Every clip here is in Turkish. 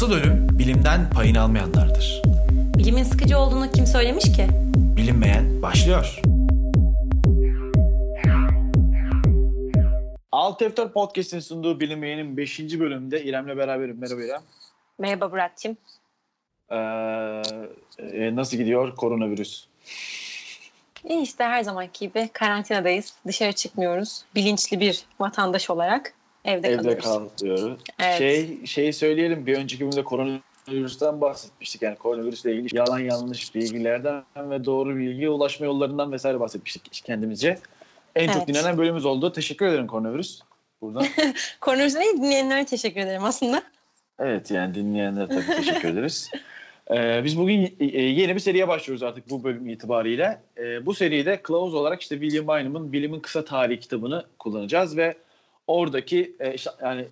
Asıl ölüm bilimden payını almayanlardır. Bilimin sıkıcı olduğunu kim söylemiş ki? Bilinmeyen başlıyor. Alt F4 Podcast'in sunduğu Bilinmeyen'in 5. bölümünde İrem'le beraberim. Merhaba İrem. Merhaba Murat'cığım. Ee, e, nasıl gidiyor koronavirüs? İyi işte her zamanki gibi karantinadayız. Dışarı çıkmıyoruz. Bilinçli bir vatandaş olarak evde, Evde kalıyoruz. kalıyoruz. Evet. Şey, şeyi söyleyelim. Bir önceki bölümde koronavirüsten bahsetmiştik. Yani koronavirüsle ilgili yalan yanlış bilgilerden ve doğru bilgiye ulaşma yollarından vesaire bahsetmiştik kendimizce. En çok Evet. dinlenen bölümümüz oldu. Teşekkür ederim koronavirüs. Buradan. Koronavirüsü değil dinleyenlere teşekkür ederim aslında. Evet yani dinleyenlere tabii teşekkür ederiz. Ee, biz bugün e, yeni bir seriye başlıyoruz artık bu bölüm itibariyle. Ee, bu seride kılavuz olarak işte William Bynum'un Bilimin Kısa Tarihi kitabını kullanacağız ve oradaki e, işte, yani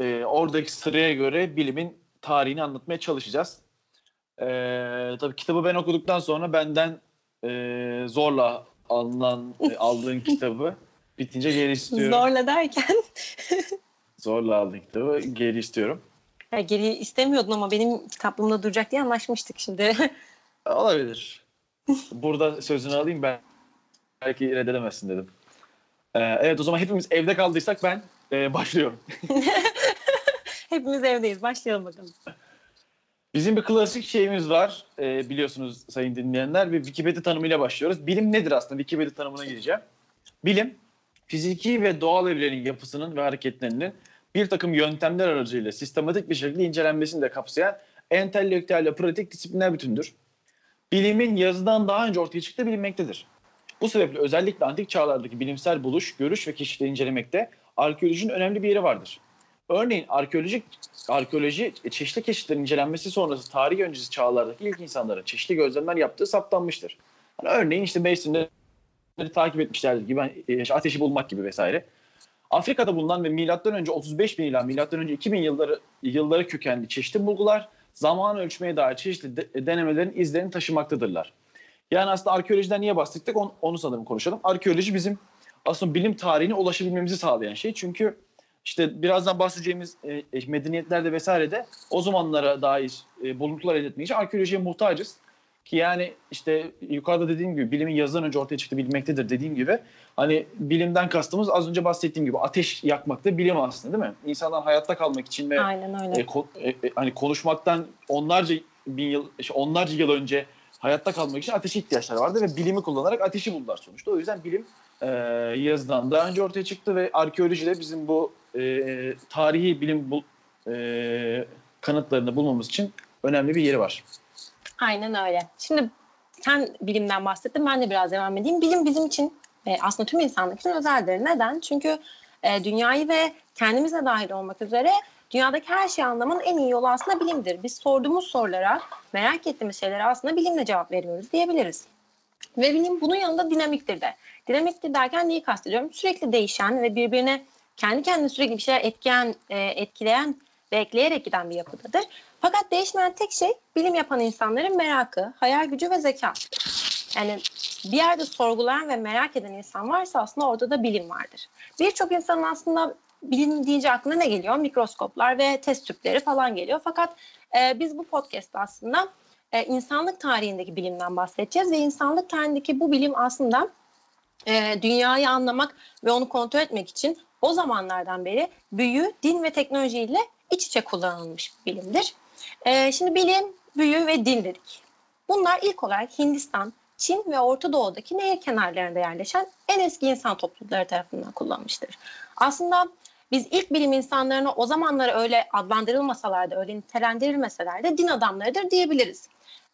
e, oradaki sıraya göre bilimin tarihini anlatmaya çalışacağız. Ee, tabii kitabı ben okuduktan sonra benden e, zorla alınan e, aldığın kitabı bitince geri istiyorum. Zorla derken Zorla aldığın kitabı geri istiyorum. ya geri istemiyordun ama benim kitaplığımda duracak diye anlaşmıştık şimdi. Olabilir. Burada sözünü alayım ben. Belki reddedemezsin dedim. Ee, evet o zaman hepimiz evde kaldıysak ben e, başlıyorum. Hepimiz evdeyiz. Başlayalım bakalım. Bizim bir klasik şeyimiz var. e, biliyorsunuz sayın dinleyenler. Bir Wikipedia tanımıyla başlıyoruz. Bilim nedir aslında? Wikipedia tanımına gireceğim. Bilim, fiziki ve doğal evrenin yapısının ve hareketlerinin bir takım yöntemler aracılığıyla sistematik bir şekilde incelenmesini de kapsayan entelektüel ve pratik disiplinler bütündür. Bilimin yazıdan daha önce ortaya çıktığı bilinmektedir. Bu sebeple özellikle antik çağlardaki bilimsel buluş, görüş ve keşifleri incelemekte arkeolojinin önemli bir yeri vardır. Örneğin arkeolojik arkeoloji çeşitli keşiflerin incelenmesi sonrası tarih öncesi çağlardaki ilk insanların çeşitli gözlemler yaptığı saptanmıştır. Hani örneğin işte Mason'ları takip etmişlerdir gibi e, işte ateşi bulmak gibi vesaire. Afrika'da bulunan ve milattan önce 35 bin ila milattan önce 2000 yılları yılları kökenli çeşitli bulgular zaman ölçmeye dair çeşitli de- denemelerin izlerini taşımaktadırlar. Yani aslında arkeolojiden niye bahsettik onu, onu sanırım konuşalım. Arkeoloji bizim aslında bilim tarihine ulaşabilmemizi sağlayan şey. Çünkü işte birazdan bahsedeceğimiz e, e, medeniyetlerde vesairede o zamanlara dair e, buluntular elde etmek için arkeolojiye muhtacız. Ki yani işte yukarıda dediğim gibi bilimin yazıdan önce ortaya çıktı bilmektedir dediğim gibi. Hani bilimden kastımız az önce bahsettiğim gibi ateş yakmak da bilim aslında değil mi? İnsanlar hayatta kalmak için ve Aynen öyle. e, ko- e, e, hani konuşmaktan onlarca bin yıl, işte onlarca yıl önce hayatta kalmak için ateşe ihtiyaçları vardı ve bilimi kullanarak ateşi buldular sonuçta. O yüzden bilim e, yazıdan daha önce ortaya çıktı ve arkeoloji de bizim bu e, tarihi bilim bul, e, kanıtlarını bulmamız için önemli bir yeri var. Aynen öyle. Şimdi sen bilimden bahsettin. Ben de biraz devam edeyim. Bilim bizim için e, aslında tüm insanlık için özeldir. Neden? Çünkü e, dünyayı ve kendimize dahil olmak üzere dünyadaki her şeyi anlamanın en iyi yolu aslında bilimdir. Biz sorduğumuz sorulara, merak ettiğimiz şeylere aslında bilimle cevap veriyoruz diyebiliriz. Ve bilim bunun yanında dinamiktir de. Dinamiktir derken neyi kastediyorum? Sürekli değişen ve birbirine kendi kendine sürekli bir şeyler etkileyen, e, etkileyen ve ekleyerek giden bir yapıdadır. Fakat değişmeyen tek şey bilim yapan insanların merakı, hayal gücü ve zeka. Yani bir yerde sorgulayan ve merak eden insan varsa aslında orada da bilim vardır. Birçok insanın aslında bilim deyince aklına ne geliyor? Mikroskoplar ve test tüpleri falan geliyor. Fakat e, biz bu podcast'ta aslında e, insanlık tarihindeki bilimden bahsedeceğiz ve insanlık tarihindeki bu bilim aslında e, dünyayı anlamak ve onu kontrol etmek için o zamanlardan beri büyü, din ve teknolojiyle iç içe kullanılmış bir bilimdir. E, şimdi bilim, büyü ve din dedik. Bunlar ilk olarak Hindistan, Çin ve Orta Doğu'daki nehir kenarlarında yerleşen en eski insan toplulukları tarafından kullanmıştır. Aslında biz ilk bilim insanlarını o zamanlara öyle adlandırılmasalar da, öyle nitelendirilmeseler de din adamlarıdır diyebiliriz.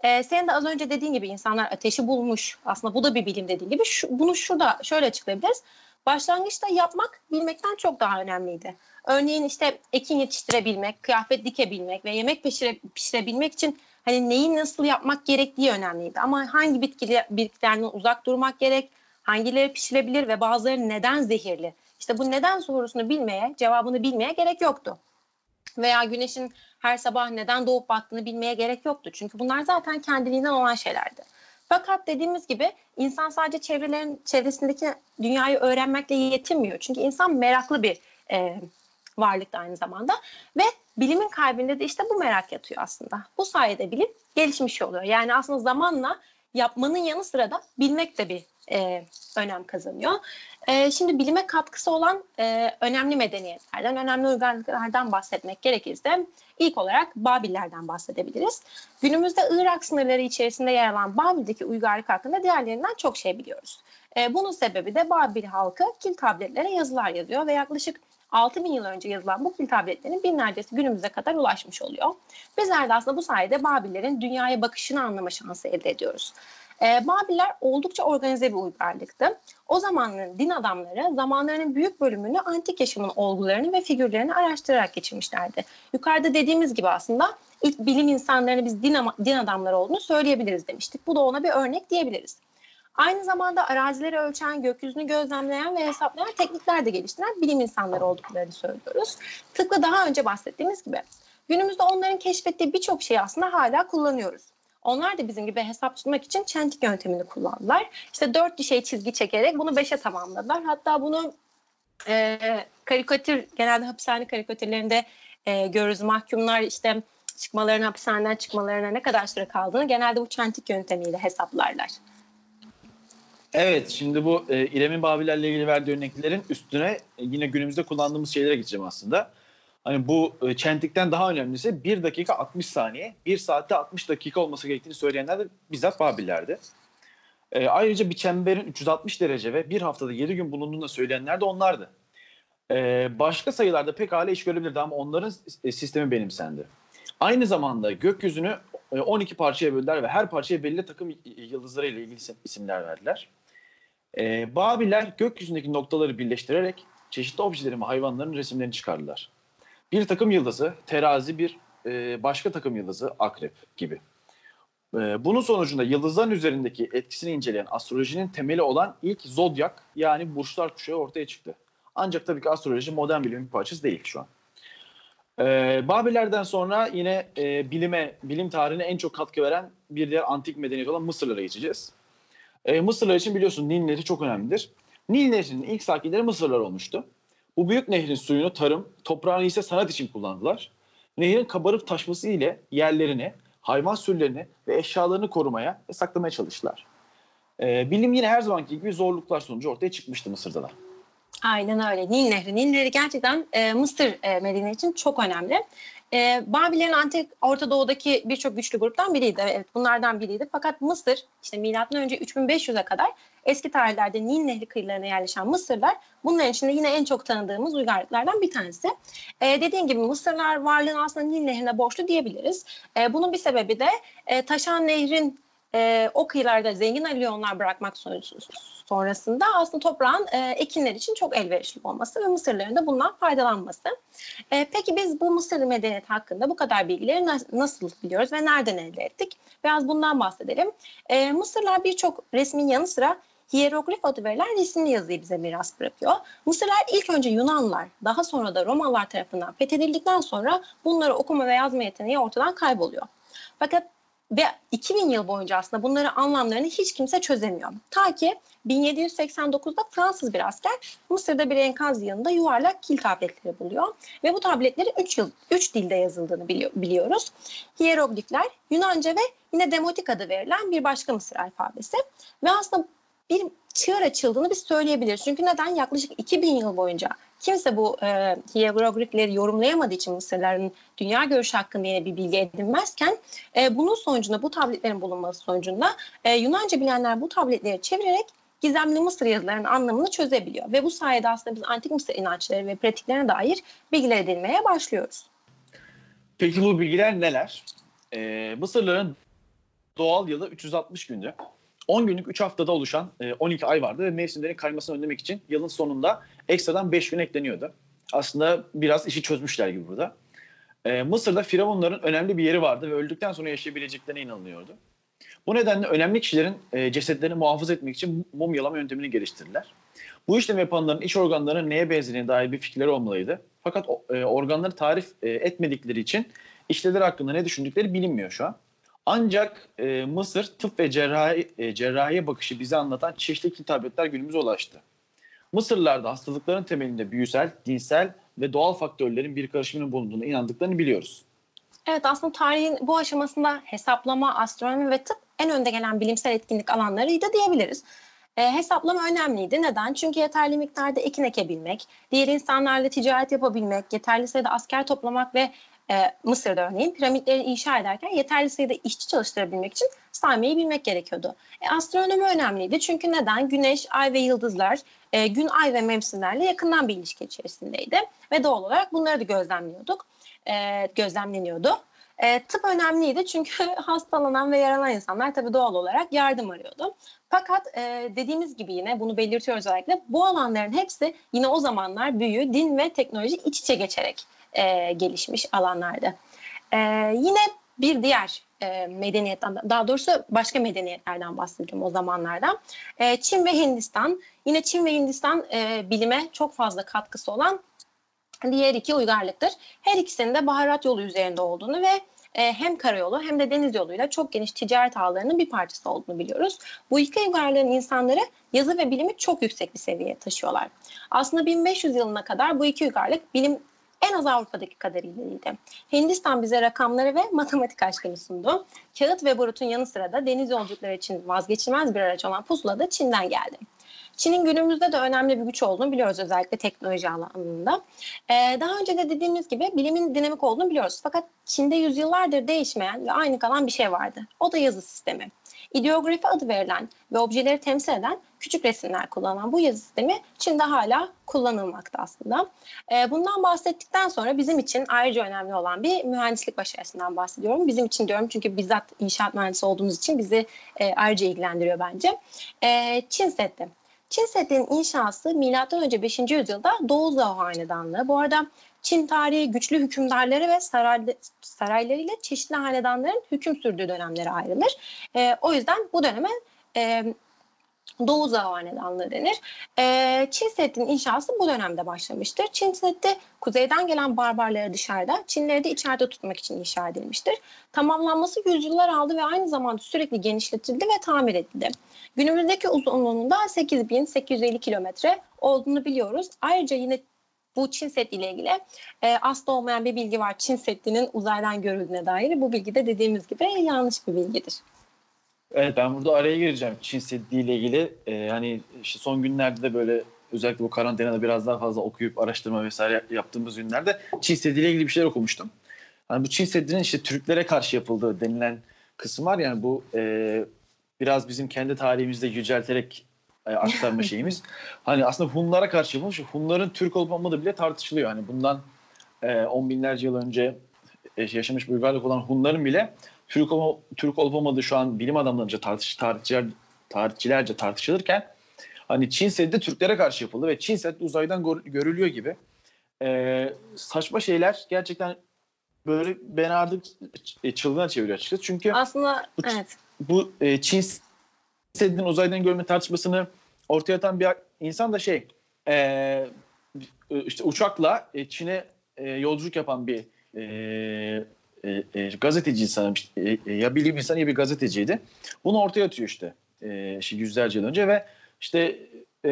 Ee, senin de az önce dediğin gibi insanlar ateşi bulmuş. Aslında bu da bir bilim dediğin gibi. Şu, bunu şurada şöyle açıklayabiliriz. Başlangıçta yapmak bilmekten çok daha önemliydi. Örneğin işte ekin yetiştirebilmek, kıyafet dikebilmek ve yemek pişire, pişirebilmek için hani neyi nasıl yapmak gerektiği önemliydi. Ama hangi bitkiler, bitkilerden uzak durmak gerek, hangileri pişirebilir ve bazıları neden zehirli? İşte bu neden sorusunu bilmeye, cevabını bilmeye gerek yoktu. Veya güneşin her sabah neden doğup battığını bilmeye gerek yoktu. Çünkü bunlar zaten kendiliğinden olan şeylerdi. Fakat dediğimiz gibi insan sadece çevrelerin çevresindeki dünyayı öğrenmekle yetinmiyor. Çünkü insan meraklı bir e, varlık da aynı zamanda ve bilimin kalbinde de işte bu merak yatıyor aslında. Bu sayede bilim gelişmiş oluyor. Yani aslında zamanla yapmanın yanı sıra da bilmek de bir e, önem kazanıyor. E, şimdi bilime katkısı olan e, önemli medeniyetlerden, önemli uygarlıklardan bahsetmek gerekirse ilk olarak Babillerden bahsedebiliriz. Günümüzde Irak sınırları içerisinde yer alan Babil'deki uygarlık hakkında diğerlerinden çok şey biliyoruz. E, bunun sebebi de Babil halkı kil tabletlere yazılar yazıyor ve yaklaşık 6 bin yıl önce yazılan bu kil tabletlerinin binlercesi günümüze kadar ulaşmış oluyor. Bizler de aslında bu sayede Babillerin dünyaya bakışını anlama şansı elde ediyoruz. E, Babiller oldukça organize bir uygarlıktı. O zamanların din adamları zamanlarının büyük bölümünü antik yaşamın olgularını ve figürlerini araştırarak geçirmişlerdi. Yukarıda dediğimiz gibi aslında ilk bilim insanlarını biz din, din adamları olduğunu söyleyebiliriz demiştik. Bu da ona bir örnek diyebiliriz. Aynı zamanda arazileri ölçen, gökyüzünü gözlemleyen ve hesaplayan teknikler de geliştiren bilim insanları olduklarını söylüyoruz. Tıpkı daha önce bahsettiğimiz gibi günümüzde onların keşfettiği birçok şeyi aslında hala kullanıyoruz. Onlar da bizim gibi hesap tutmak için çentik yöntemini kullandılar. İşte dört şey çizgi çekerek bunu beşe tamamladılar. Hatta bunu e, karikatür, genelde hapishane karikatürlerinde e, görürüz. Mahkumlar işte çıkmalarına, hapishaneden çıkmalarına ne kadar süre kaldığını genelde bu çentik yöntemiyle hesaplarlar. Evet, şimdi bu e, İrem'in Babiller'le ilgili verdiği örneklerin üstüne e, yine günümüzde kullandığımız şeylere geçeceğim aslında. Hani bu e, çentikten daha önemlisi 1 dakika 60 saniye, 1 saatte 60 dakika olması gerektiğini söyleyenler de bizzat Babiller'di. E, ayrıca bir çemberin 360 derece ve bir haftada 7 gün bulunduğunu söyleyenler de onlardı. E, başka sayılarda pekala iş görebilirdi ama onların e, sistemi benimsendi. Aynı zamanda gökyüzünü 12 e, parçaya böldüler ve her parçaya belli takım yıldızlarıyla ilgili isimler verdiler. E, Babiller gökyüzündeki noktaları birleştirerek çeşitli objelerin ve hayvanların resimlerini çıkardılar. Bir takım yıldızı, terazi bir e, başka takım yıldızı, akrep gibi. E, bunun sonucunda yıldızların üzerindeki etkisini inceleyen astrolojinin temeli olan ilk zodyak yani burçlar kuşağı ortaya çıktı. Ancak tabii ki astroloji modern bilimin bir parçası değil şu an. Ee, Babillerden sonra yine e, bilime, bilim tarihine en çok katkı veren bir diğer antik medeniyet olan Mısırlara geçeceğiz. E, Mısırlar için biliyorsun Nil Nehri çok önemlidir. Nil Nehri'nin ilk sakinleri Mısırlar olmuştu. Bu büyük nehrin suyunu tarım, toprağını ise sanat için kullandılar. Nehrin kabarıp taşması ile yerlerini, hayvan sürülerini ve eşyalarını korumaya ve saklamaya çalıştılar. E, bilim yine her zamanki gibi zorluklar sonucu ortaya çıkmıştı Mısır'da da. Aynen öyle. Nil Nehri. Nil Nehri gerçekten e, Mısır e, medeniyeti için çok önemli. E, Babillerin antik Orta Doğu'daki birçok güçlü gruptan biriydi. Evet, bunlardan biriydi. Fakat Mısır işte milattan önce 3500'e kadar eski tarihlerde Nil Nehri kıyılarına yerleşen Mısırlar bunların içinde yine en çok tanıdığımız uygarlıklardan bir tanesi. E, dediğim gibi Mısırlar varlığını aslında Nil Nehri'ne borçlu diyebiliriz. E, bunun bir sebebi de e, taşan nehrin e, o kıyılarda zengin alüvyonlar bırakmak sonrasında aslında toprağın e, ekinler için çok elverişli olması ve Mısırların da bundan faydalanması. E, peki biz bu Mısır medeniyeti hakkında bu kadar bilgileri na- nasıl biliyoruz ve nereden elde ettik? Biraz bundan bahsedelim. E, Mısırlar birçok resmin yanı sıra hieroglif adı verilen resimli yazıyı bize miras bırakıyor. Mısırlar ilk önce Yunanlar, daha sonra da Romalılar tarafından fethedildikten sonra bunları okuma ve yazma yeteneği ortadan kayboluyor. Fakat ve 2000 yıl boyunca aslında bunların anlamlarını hiç kimse çözemiyor. Ta ki 1789'da Fransız bir asker Mısır'da bir enkaz yanında yuvarlak kil tabletleri buluyor. Ve bu tabletleri 3 yıl 3 dilde yazıldığını biliyor, biliyoruz. Hieroglifler Yunanca ve yine Demotik adı verilen bir başka Mısır alfabesi. Ve aslında bir çığır açıldığını biz söyleyebiliriz. Çünkü neden? Yaklaşık 2000 yıl boyunca kimse bu e, hieroglifleri yorumlayamadığı için Mısırların dünya görüşü hakkında yine bir bilgi edinmezken e, bunun sonucunda bu tabletlerin bulunması sonucunda e, Yunanca bilenler bu tabletleri çevirerek gizemli Mısır yazılarının anlamını çözebiliyor. Ve bu sayede aslında biz antik Mısır inançları ve pratiklerine dair bilgiler edinmeye başlıyoruz. Peki bu bilgiler neler? Ee, Mısırların doğal yılı 360 gündü. 10 günlük 3 haftada oluşan 12 e, ay vardı ve mevsimlerin kaymasını önlemek için yılın sonunda ekstradan 5 gün ekleniyordu. Aslında biraz işi çözmüşler gibi burada. E, Mısır'da firavunların önemli bir yeri vardı ve öldükten sonra yaşayabileceklerine inanılıyordu. Bu nedenle önemli kişilerin e, cesetlerini muhafaza etmek için mumyalama yöntemini geliştirdiler. Bu işlemi yapanların iç organlarının neye benzediğine dair bir fikirleri olmalıydı. Fakat organları tarif etmedikleri için işleri hakkında ne düşündükleri bilinmiyor şu an. Ancak e, Mısır tıp ve cerrahi, e, cerrahiye bakışı bize anlatan çeşitli kitabetler günümüze ulaştı. Mısırlılarda hastalıkların temelinde büyüsel, dinsel ve doğal faktörlerin bir karışımının bulunduğunu inandıklarını biliyoruz. Evet aslında tarihin bu aşamasında hesaplama, astronomi ve tıp en önde gelen bilimsel etkinlik alanlarıydı diyebiliriz. E, hesaplama önemliydi. Neden? Çünkü yeterli miktarda ekin ekebilmek, diğer insanlarla ticaret yapabilmek, yeterli sayıda asker toplamak ve e, Mısır'da örneğin piramitleri inşa ederken yeterli sayıda işçi çalıştırabilmek için saymayı bilmek gerekiyordu. E, astronomi önemliydi çünkü neden? Güneş, ay ve yıldızlar e, gün, ay ve mevsimlerle yakından bir ilişki içerisindeydi ve doğal olarak bunları da gözlemliyorduk, e, gözlemleniyordu. E, tıp önemliydi çünkü hastalanan ve yaralanan insanlar tabii doğal olarak yardım arıyordu. Fakat e, dediğimiz gibi yine bunu belirtiyoruz özellikle bu alanların hepsi yine o zamanlar büyü, din ve teknoloji iç içe geçerek e, gelişmiş alanlardı. E, yine bir diğer e, medeniyetten, daha doğrusu başka medeniyetlerden bahsedeceğim o zamanlardan. E, Çin ve Hindistan, yine Çin ve Hindistan e, bilime çok fazla katkısı olan diğer iki uygarlıktır. Her ikisinin de baharat yolu üzerinde olduğunu ve e, hem karayolu hem de deniz yoluyla çok geniş ticaret ağlarının bir parçası olduğunu biliyoruz. Bu iki uygarlığın insanları yazı ve bilimi çok yüksek bir seviyeye taşıyorlar. Aslında 1500 yılına kadar bu iki uygarlık bilim en az Avrupa'daki kadar ileriydi. Hindistan bize rakamları ve matematik aşkını sundu. Kağıt ve barutun yanı sıra da deniz yolculukları için vazgeçilmez bir araç olan pusula da Çin'den geldi. Çin'in günümüzde de önemli bir güç olduğunu biliyoruz özellikle teknoloji alanında. Ee, daha önce de dediğimiz gibi bilimin dinamik olduğunu biliyoruz. Fakat Çin'de yüzyıllardır değişmeyen ve aynı kalan bir şey vardı. O da yazı sistemi. İdeografi adı verilen ve objeleri temsil eden küçük resimler kullanılan bu yazı sistemi Çin'de hala kullanılmakta aslında. Ee, bundan bahsettikten sonra bizim için ayrıca önemli olan bir mühendislik başarısından bahsediyorum. Bizim için diyorum çünkü bizzat inşaat mühendisi olduğumuz için bizi e, ayrıca ilgilendiriyor bence. E, Çin Seddi. Çin Seddi'nin inşası M.Ö. 5. yüzyılda Doğu Zhao Hanedanlığı. Bu arada Çin tarihi güçlü hükümdarları ve saray, saraylarıyla çeşitli hanedanların hüküm sürdüğü dönemlere ayrılır. E, o yüzden bu döneme e, Doğu Zhao Hanedanlığı denir. E, Çin Seddi'nin inşası bu dönemde başlamıştır. Çin Seddi kuzeyden gelen barbarları dışarıda, Çinleri de içeride tutmak için inşa edilmiştir. Tamamlanması yüzyıllar aldı ve aynı zamanda sürekli genişletildi ve tamir edildi. Günümüzdeki uzunluğunda 8850 kilometre olduğunu biliyoruz. Ayrıca yine bu Çin Seddi ile ilgili e, asla olmayan bir bilgi var. Çin Seddi'nin uzaydan görüldüğüne dair. Bu bilgi de dediğimiz gibi yanlış bir bilgidir. Evet ben burada araya gireceğim Çin Seddi ile ilgili. Ee, hani işte son günlerde de böyle özellikle bu karantinada biraz daha fazla okuyup araştırma vesaire yaptığımız günlerde Çin Seddi ile ilgili bir şeyler okumuştum. Hani bu Çin Seddi'nin işte Türklere karşı yapıldığı denilen kısım var yani bu e, biraz bizim kendi tarihimizde yücelterek e, aktarma şeyimiz. Hani aslında Hunlara karşı yapılmış. Hunların Türk olup olmadığı bile tartışılıyor. Hani bundan e, on binlerce yıl önce e, yaşamış bir uygarlık olan Hunların bile Türk, ol, Türk olup olmadığı şu an bilim adamlarınca tartış, tarihçiler, tarihçilerce tartışılırken hani Çin Seddi Türklere karşı yapıldı ve Çin Seddi uzaydan görülüyor gibi e, saçma şeyler gerçekten böyle ben artık çılgına çeviriyor açıkçası. Çünkü aslında bu, evet. Bu e, Çin Seddi'nin uzaydan görme tartışmasını ortaya atan bir insan da şey e, işte uçakla e, Çin'e e, yolculuk yapan bir e, e, e, gazeteci sanırım e, e, ya bilim insanı ya bir gazeteciydi. Bunu ortaya atıyor işte e, işte yüzlerce yıl önce ve işte e,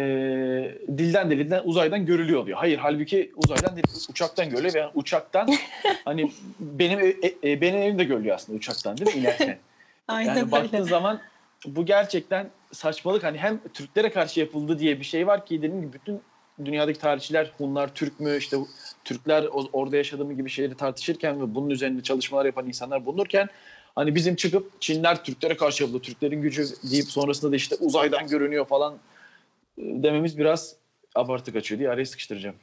dilden dilden uzaydan görülüyor diyor. Hayır halbuki uzaydan değil uçaktan görülüyor ve yani uçaktan hani benim e, e, benim evim de görülüyor aslında uçaktan değil mi inerken. Aynen yani baktığın zaman bu gerçekten saçmalık. Hani hem Türklere karşı yapıldı diye bir şey var ki dediğim gibi bütün dünyadaki tarihçiler Hunlar Türk mü işte Türkler orada yaşadığı mı gibi şeyleri tartışırken ve bunun üzerinde çalışmalar yapan insanlar bulunurken hani bizim çıkıp Çinler Türklere karşı yapıldı, Türklerin gücü deyip sonrasında da işte uzaydan görünüyor falan e, dememiz biraz abartı kaçıyor diye araya sıkıştıracağım.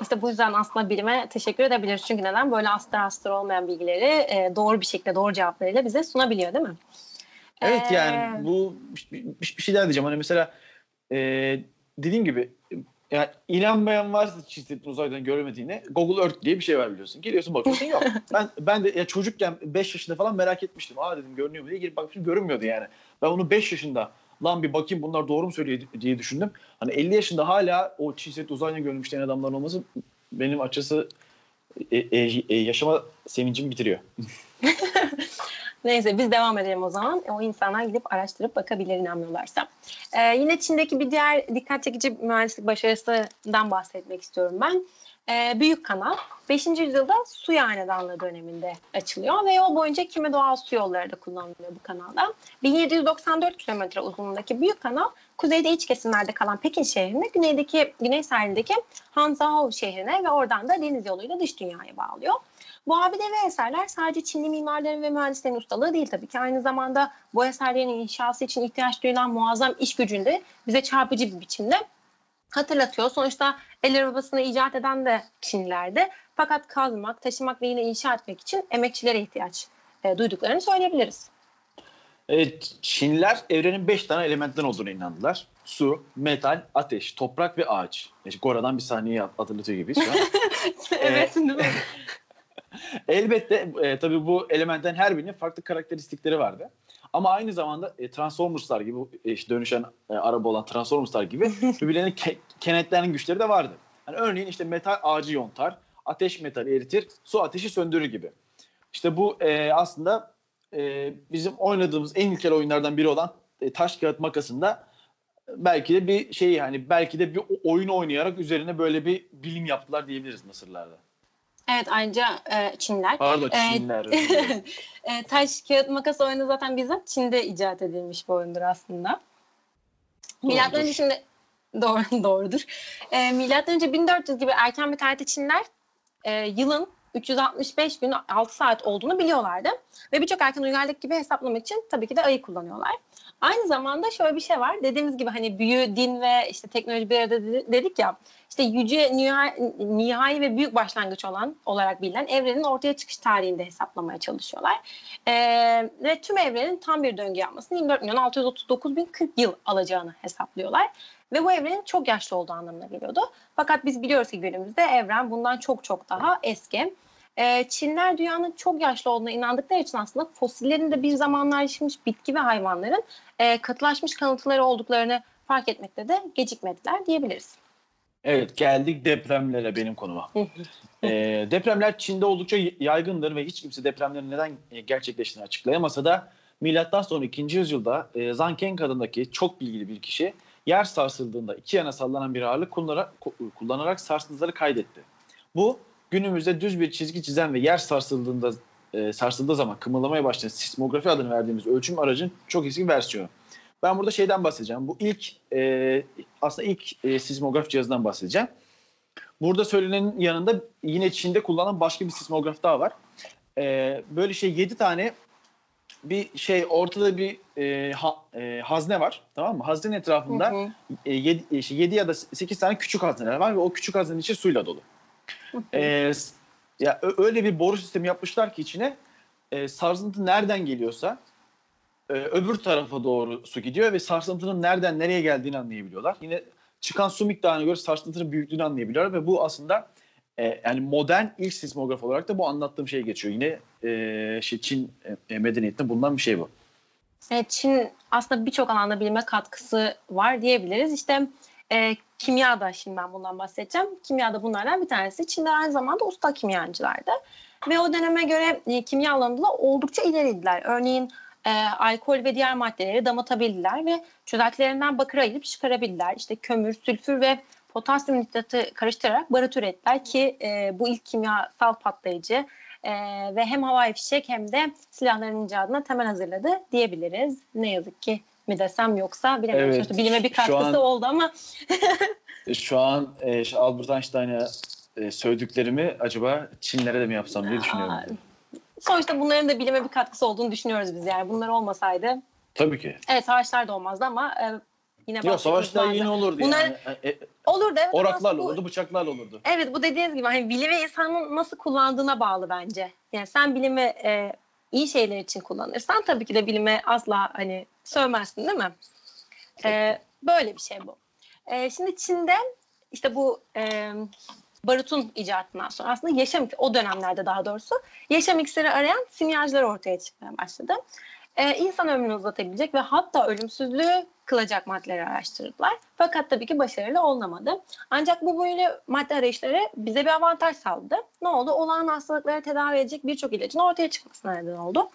İşte bu yüzden aslında bilime teşekkür edebiliriz. Çünkü neden? Böyle astar astar olmayan bilgileri e, doğru bir şekilde doğru cevaplarıyla bize sunabiliyor değil mi? Evet ee... yani bu bir, bir şey daha diyeceğim. Hani mesela e, dediğim gibi yani inanmayan varsa çizdiğin uzaydan görmediğine Google Earth diye bir şey var biliyorsun. Geliyorsun bakıyorsun yok. ben ben de ya çocukken 5 yaşında falan merak etmiştim. Aa dedim görünüyor mu diye girip bakmıştım görünmüyordu yani. Ben onu 5 yaşında lan bir bakayım bunlar doğru mu söylüyor diye düşündüm. Hani 50 yaşında hala o çizet uzaydan görülmüş diyen adamlar olması benim açısı e, e, e, yaşama sevincimi bitiriyor. Neyse biz devam edelim o zaman. O insanlar gidip araştırıp bakabilir inanmıyorlarsa. Ee, yine Çin'deki bir diğer dikkat çekici mühendislik başarısından bahsetmek istiyorum ben. Ee, Büyük Kanal 5. yüzyılda su hanedanlığı döneminde açılıyor ve yol boyunca kimi doğal su yolları da kullanılıyor bu kanalda. 1794 kilometre uzunluğundaki Büyük Kanal kuzeyde iç kesimlerde kalan Pekin şehrine, güneydeki güney sahilindeki Hanzhou şehrine ve oradan da deniz yoluyla dış dünyaya bağlıyor. Bu abidevi eserler sadece Çinli mimarların ve mühendislerin ustalığı değil tabii ki. Aynı zamanda bu eserlerin inşası için ihtiyaç duyulan muazzam iş gücünde bize çarpıcı bir biçimde hatırlatıyor. Sonuçta el arabasını icat eden de Çinlilerdi. Fakat kazmak, taşımak ve yine inşa etmek için emekçilere ihtiyaç e, duyduklarını söyleyebiliriz. Evet, Çinliler evrenin 5 tane elementten olduğunu inandılar. Su, metal, ateş, toprak ve ağaç. İşte Gora'dan bir sahneyi hatırlatıyor gibi şu an. evet, değil mi? Elbette e, tabii bu elementten her birinin farklı karakteristikleri vardı. Ama aynı zamanda e, Transformers'lar gibi e, işte dönüşen e, araba olan Transformers'lar gibi birbirlerine ke- kenetlerin güçleri de vardı. Yani örneğin işte metal ağacı yontar, ateş metali eritir, su ateşi söndürür gibi. İşte bu e, aslında e, bizim oynadığımız en ilkel oyunlardan biri olan e, taş kağıt makasında belki de bir şey yani belki de bir oyun oynayarak üzerine böyle bir bilim yaptılar diyebiliriz Mısırlarda. Evet ayrıca e, Çinler. Pardon Ee, Çinler. e, taş, kağıt, makas oyunu zaten bizzat Çin'de icat edilmiş bir oyundur aslında. Milattan önce şimdi doğru doğrudur. E, milattan önce 1400 gibi erken bir tarihte Çinler e, yılın 365 gün 6 saat olduğunu biliyorlardı. Ve birçok erken uygarlık gibi hesaplamak için tabii ki de ayı kullanıyorlar. Aynı zamanda şöyle bir şey var. Dediğimiz gibi hani büyü, din ve işte teknoloji bir arada dedik ya. İşte yüce, nihai, nihai ve büyük başlangıç olan olarak bilinen evrenin ortaya çıkış tarihinde hesaplamaya çalışıyorlar. Ee, ve tüm evrenin tam bir döngü yapmasını 24 milyon 639 bin 40 yıl alacağını hesaplıyorlar. Ve bu evrenin çok yaşlı olduğu anlamına geliyordu. Fakat biz biliyoruz ki günümüzde evren bundan çok çok daha eski. Ee, Çinler dünyanın çok yaşlı olduğuna inandıkları için aslında fosillerin de bir zamanlar yaşamış bitki ve hayvanların e, katılaşmış kanıtları olduklarını fark etmekte de gecikmediler diyebiliriz. Evet geldik depremlere benim konuma. e, depremler Çin'de oldukça yaygındır ve hiç kimse depremlerin neden gerçekleştiğini açıklayamasa da milattan sonra 2. yüzyılda e, Zanken adındaki çok bilgili bir kişi yer sarsıldığında iki yana sallanan bir ağırlık kullanarak, kullanarak sarsıntıları kaydetti. Bu günümüzde düz bir çizgi çizen ve yer sarsıldığında e, sarsıldığı zaman kımıldamaya başlayan sismografi adını verdiğimiz ölçüm aracın çok eski bir versiyonu. Ben burada şeyden bahsedeceğim. Bu ilk e, aslında ilk e, sismograf cihazından bahsedeceğim. Burada söylenenin yanında yine Çin'de kullanılan başka bir sismograf daha var. E, böyle şey 7 tane bir şey ortada bir e, ha, e, hazne var tamam mı? Haznenin etrafında 7 e, şey, ya da 8 tane küçük hazneler var ve o küçük haznenin içi suyla dolu. E, ya öyle bir boru sistemi yapmışlar ki içine e, sarsıntı nereden geliyorsa e, öbür tarafa doğru su gidiyor ve sarsıntının nereden nereye geldiğini anlayabiliyorlar. Yine çıkan su miktarına göre sarsıntının büyüklüğünü anlayabiliyorlar ve bu aslında e, yani modern ilk sismograf olarak da bu anlattığım şey geçiyor. Yine e, şey Çin e, medeniyetinde bulunan bir şey bu. Evet, Çin aslında birçok alanda bilime katkısı var diyebiliriz. İşte e, kimya da şimdi ben bundan bahsedeceğim. Kimya da bunlardan bir tanesi. Çin'de aynı zamanda usta kimyacılardı. Ve o döneme göre e, kimya alanında oldukça ileriydiler. Örneğin e, alkol ve diğer maddeleri damıtabildiler ve çözeltilerinden bakır ayırıp çıkarabildiler. İşte kömür, sülfür ve potasyum nitratı karıştırarak barut ürettiler ki e, bu ilk kimyasal patlayıcı e, ve hem havai fişek hem de silahların icadına temel hazırladı diyebiliriz. Ne yazık ki mi desem yoksa bilemiyorum. Evet, bilime bir katkısı an, oldu ama. şu an e, Albert Einstein'a e, söylediklerimi acaba Çinlere de mi yapsam diye düşünüyorum. Aa, sonuçta bunların da bilime bir katkısı olduğunu düşünüyoruz biz yani. Bunlar olmasaydı. Tabii ki. Evet savaşlar da olmazdı ama e, yine Yok savaşlar yine olurdu Bunlar, yani. E, e, olurdu evet. Oraklarla bu, olurdu, bıçaklarla olurdu. Evet bu dediğiniz gibi hani bilimi insanın nasıl kullandığına bağlı bence. Yani sen bilimi e, iyi şeyler için kullanırsan tabii ki de bilime asla hani sövmezsin değil mi? E, böyle bir şey bu. E, şimdi Çin'de işte bu e, barutun icatından sonra aslında yaşam o dönemlerde daha doğrusu yaşam iksiri arayan simyacılar ortaya çıkmaya başladı. Ee, insan ömrünü uzatabilecek ve hatta ölümsüzlüğü kılacak maddeleri araştırdılar. Fakat tabii ki başarılı olamadı. Ancak bu böyle madde arayışları bize bir avantaj sağladı. Ne oldu? Olağan hastalıkları tedavi edecek birçok ilacın ortaya çıkmasına neden oldu.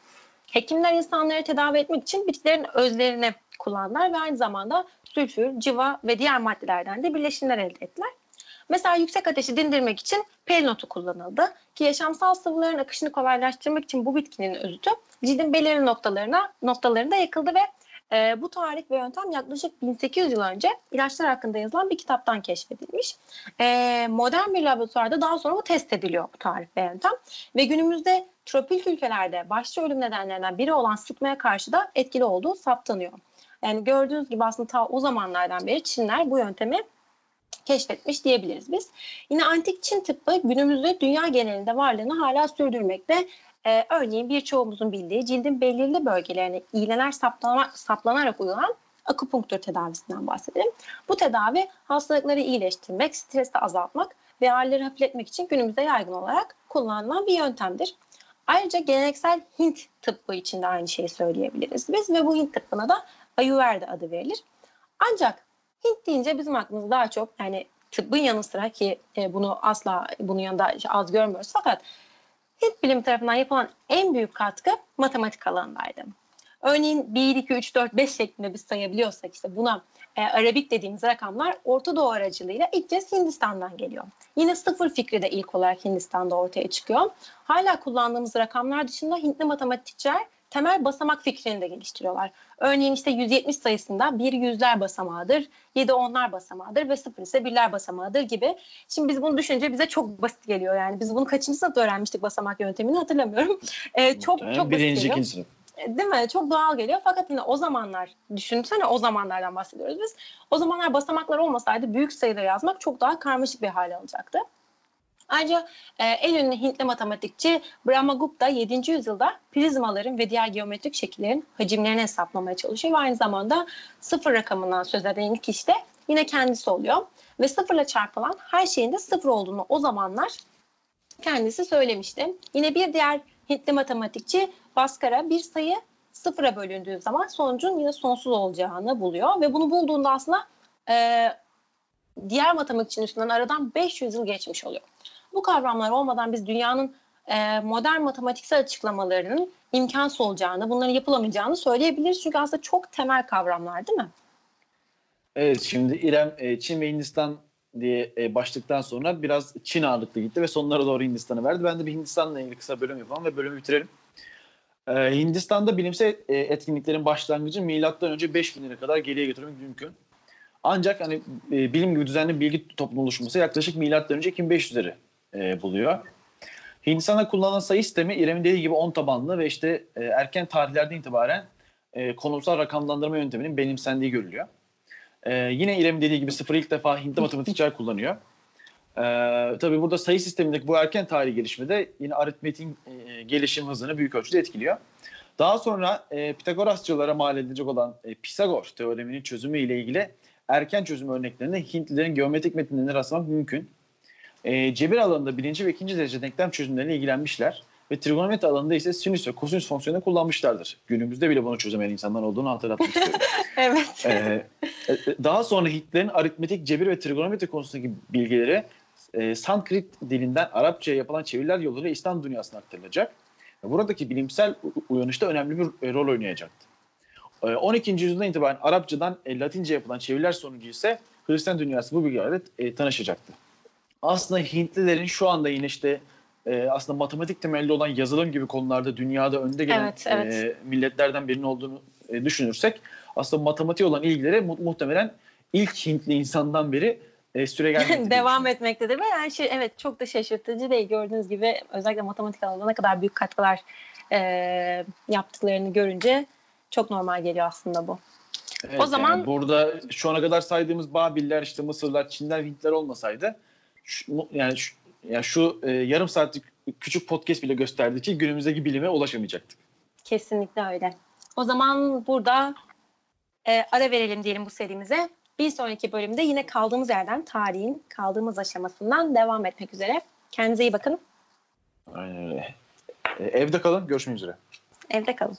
Hekimler insanları tedavi etmek için bitkilerin özlerini kullandılar ve aynı zamanda sülfür, civa ve diğer maddelerden de birleşimler elde ettiler. Mesela yüksek ateşi dindirmek için perinotu kullanıldı ki yaşamsal sıvıların akışını kolaylaştırmak için bu bitkinin özütü cildin belirli noktalarına noktalarında yakıldı ve e, bu tarih ve yöntem yaklaşık 1800 yıl önce ilaçlar hakkında yazılan bir kitaptan keşfedilmiş. E, modern bir laboratuvarda daha sonra bu test ediliyor bu tarih ve yöntem ve günümüzde tropik ülkelerde başlıca ölüm nedenlerinden biri olan sıtmaya karşı da etkili olduğu saptanıyor. Yani gördüğünüz gibi aslında ta o zamanlardan beri Çinler bu yöntemi keşfetmiş diyebiliriz biz. Yine antik Çin tıbbı günümüzde dünya genelinde varlığını hala sürdürmekte. Ee, örneğin birçoğumuzun bildiği cildin belirli bölgelerine iğneler saplana, saplanarak uygulanan akupunktur tedavisinden bahsedelim. Bu tedavi hastalıkları iyileştirmek, stresi azaltmak ve ağrıları hafifletmek için günümüzde yaygın olarak kullanılan bir yöntemdir. Ayrıca geleneksel Hint tıbbı için de aynı şeyi söyleyebiliriz biz ve bu Hint tıbbına da Ayurveda adı verilir. Ancak Hint deyince bizim aklımızda daha çok yani tıbbın yanı sıra ki e, bunu asla bunun yanında az görmüyoruz fakat Hint bilim tarafından yapılan en büyük katkı matematik alanındaydı. Örneğin 1, 2, 3, 4, 5 şeklinde biz sayabiliyorsak işte buna e, Arabik dediğimiz rakamlar Orta Doğu aracılığıyla ilk kez Hindistan'dan geliyor. Yine sıfır fikri de ilk olarak Hindistan'da ortaya çıkıyor. Hala kullandığımız rakamlar dışında Hintli matematikçiler temel basamak fikrini de geliştiriyorlar. Örneğin işte 170 sayısında bir yüzler basamağıdır, 7 onlar basamağıdır ve 0 ise birler basamağıdır gibi. Şimdi biz bunu düşününce bize çok basit geliyor yani. Biz bunu kaçıncı sınıfta öğrenmiştik basamak yöntemini hatırlamıyorum. Ee, çok Yani çok birinci, basit ikinci sınıf. Değil mi? Çok doğal geliyor. Fakat yine o zamanlar, düşünsene o zamanlardan bahsediyoruz biz. O zamanlar basamaklar olmasaydı büyük sayıları yazmak çok daha karmaşık bir hale alacaktı. Ayrıca e, en ünlü Hintli matematikçi Brahmagupta 7. yüzyılda prizmaların ve diğer geometrik şekillerin hacimlerini hesaplamaya çalışıyor ve aynı zamanda sıfır rakamından söz eden ilk kişi de yine kendisi oluyor. Ve sıfırla çarpılan her şeyin de sıfır olduğunu o zamanlar kendisi söylemişti. Yine bir diğer Hintli matematikçi Baskara bir sayı sıfıra bölündüğü zaman sonucun yine sonsuz olacağını buluyor ve bunu bulduğunda aslında e, diğer matematikçinin üstünden aradan 500 yıl geçmiş oluyor. Bu kavramlar olmadan biz dünyanın e, modern matematiksel açıklamalarının imkansız olacağını, bunların yapılamayacağını söyleyebiliriz. Çünkü aslında çok temel kavramlar değil mi? Evet şimdi İrem e, Çin ve Hindistan diye e, başlıktan sonra biraz Çin ağırlıklı gitti ve sonlara doğru Hindistan'ı verdi. Ben de bir Hindistan'la ilgili kısa bölüm yapalım ve bölümü bitirelim. Ee, Hindistan'da bilimsel e, etkinliklerin başlangıcı milattan önce 5000'lere kadar geriye götürmek mümkün. Ancak hani e, bilim gibi düzenli bilgi toplumu oluşması yaklaşık milattan önce 2500'leri e, buluyor. Hindistan'da kullanılan sayı sistemi İrem'in dediği gibi 10 tabanlı ve işte e, erken tarihlerden itibaren e, konumsal rakamlandırma yönteminin benimsendiği görülüyor. E, yine İrem'in dediği gibi sıfırı ilk defa Hintli matematikçiler kullanıyor. E, tabii burada sayı sistemindeki bu erken tarih gelişimi de yine aritmetiğin e, gelişim hızını büyük ölçüde etkiliyor. Daha sonra e, Pitagorasçılara mal edilecek olan e, Pisagor teoreminin çözümü ile ilgili erken çözüm örneklerinde Hintlilerin geometrik metinlerine rastlamak mümkün. E, cebir alanında birinci ve ikinci derece denklem çözümleriyle ilgilenmişler ve trigonometri alanında ise sinüs ve kosinüs fonksiyonu kullanmışlardır. Günümüzde bile bunu çözemeyen insanlar olduğunu hatırlatmak istiyorum. Evet. Ee, e, daha sonra Hitler'in aritmetik, cebir ve trigonometri konusundaki bilgileri e, Sanskrit dilinden Arapçaya yapılan çeviriler yoluyla İslam dünyasına aktarılacak. Ve buradaki bilimsel uyanışta önemli bir e, rol oynayacaktı. E, 12. yüzyıldan itibaren Arapçadan e, Latince yapılan çeviriler sonucu ise Hristiyan dünyası bu bilgilerle e, tanışacaktı. Aslında Hintlilerin şu anda yine işte e, aslında matematik temelli olan yazılım gibi konularda dünyada önde gelen Evet, evet. e, milletlerden birinin olduğunu e, düşünürsek aslında matematiğe olan ilgileri mu- muhtemelen ilk Hintli insandan beri e, süre gelmektedir. Devam etmektedir ve yani şey, evet çok da şaşırtıcı değil. Gördüğünüz gibi özellikle matematik alanında ne kadar büyük katkılar e, yaptıklarını görünce çok normal geliyor aslında bu. Evet, O zaman- yani burada şu ana kadar saydığımız Babiller, işte Mısırlar, Çinler, Hintler olmasaydı şu, yani şu, yani şu e, yarım saatlik küçük podcast bile gösterdiği için günümüzdeki bilime ulaşamayacaktık. Kesinlikle öyle. O zaman burada e, ara verelim diyelim bu serimize. Bir sonraki bölümde yine kaldığımız yerden tarihin kaldığımız aşamasından devam etmek üzere. Kendinize iyi bakın. Aynen öyle. E, evde kalın, görüşmek üzere. Evde kalın.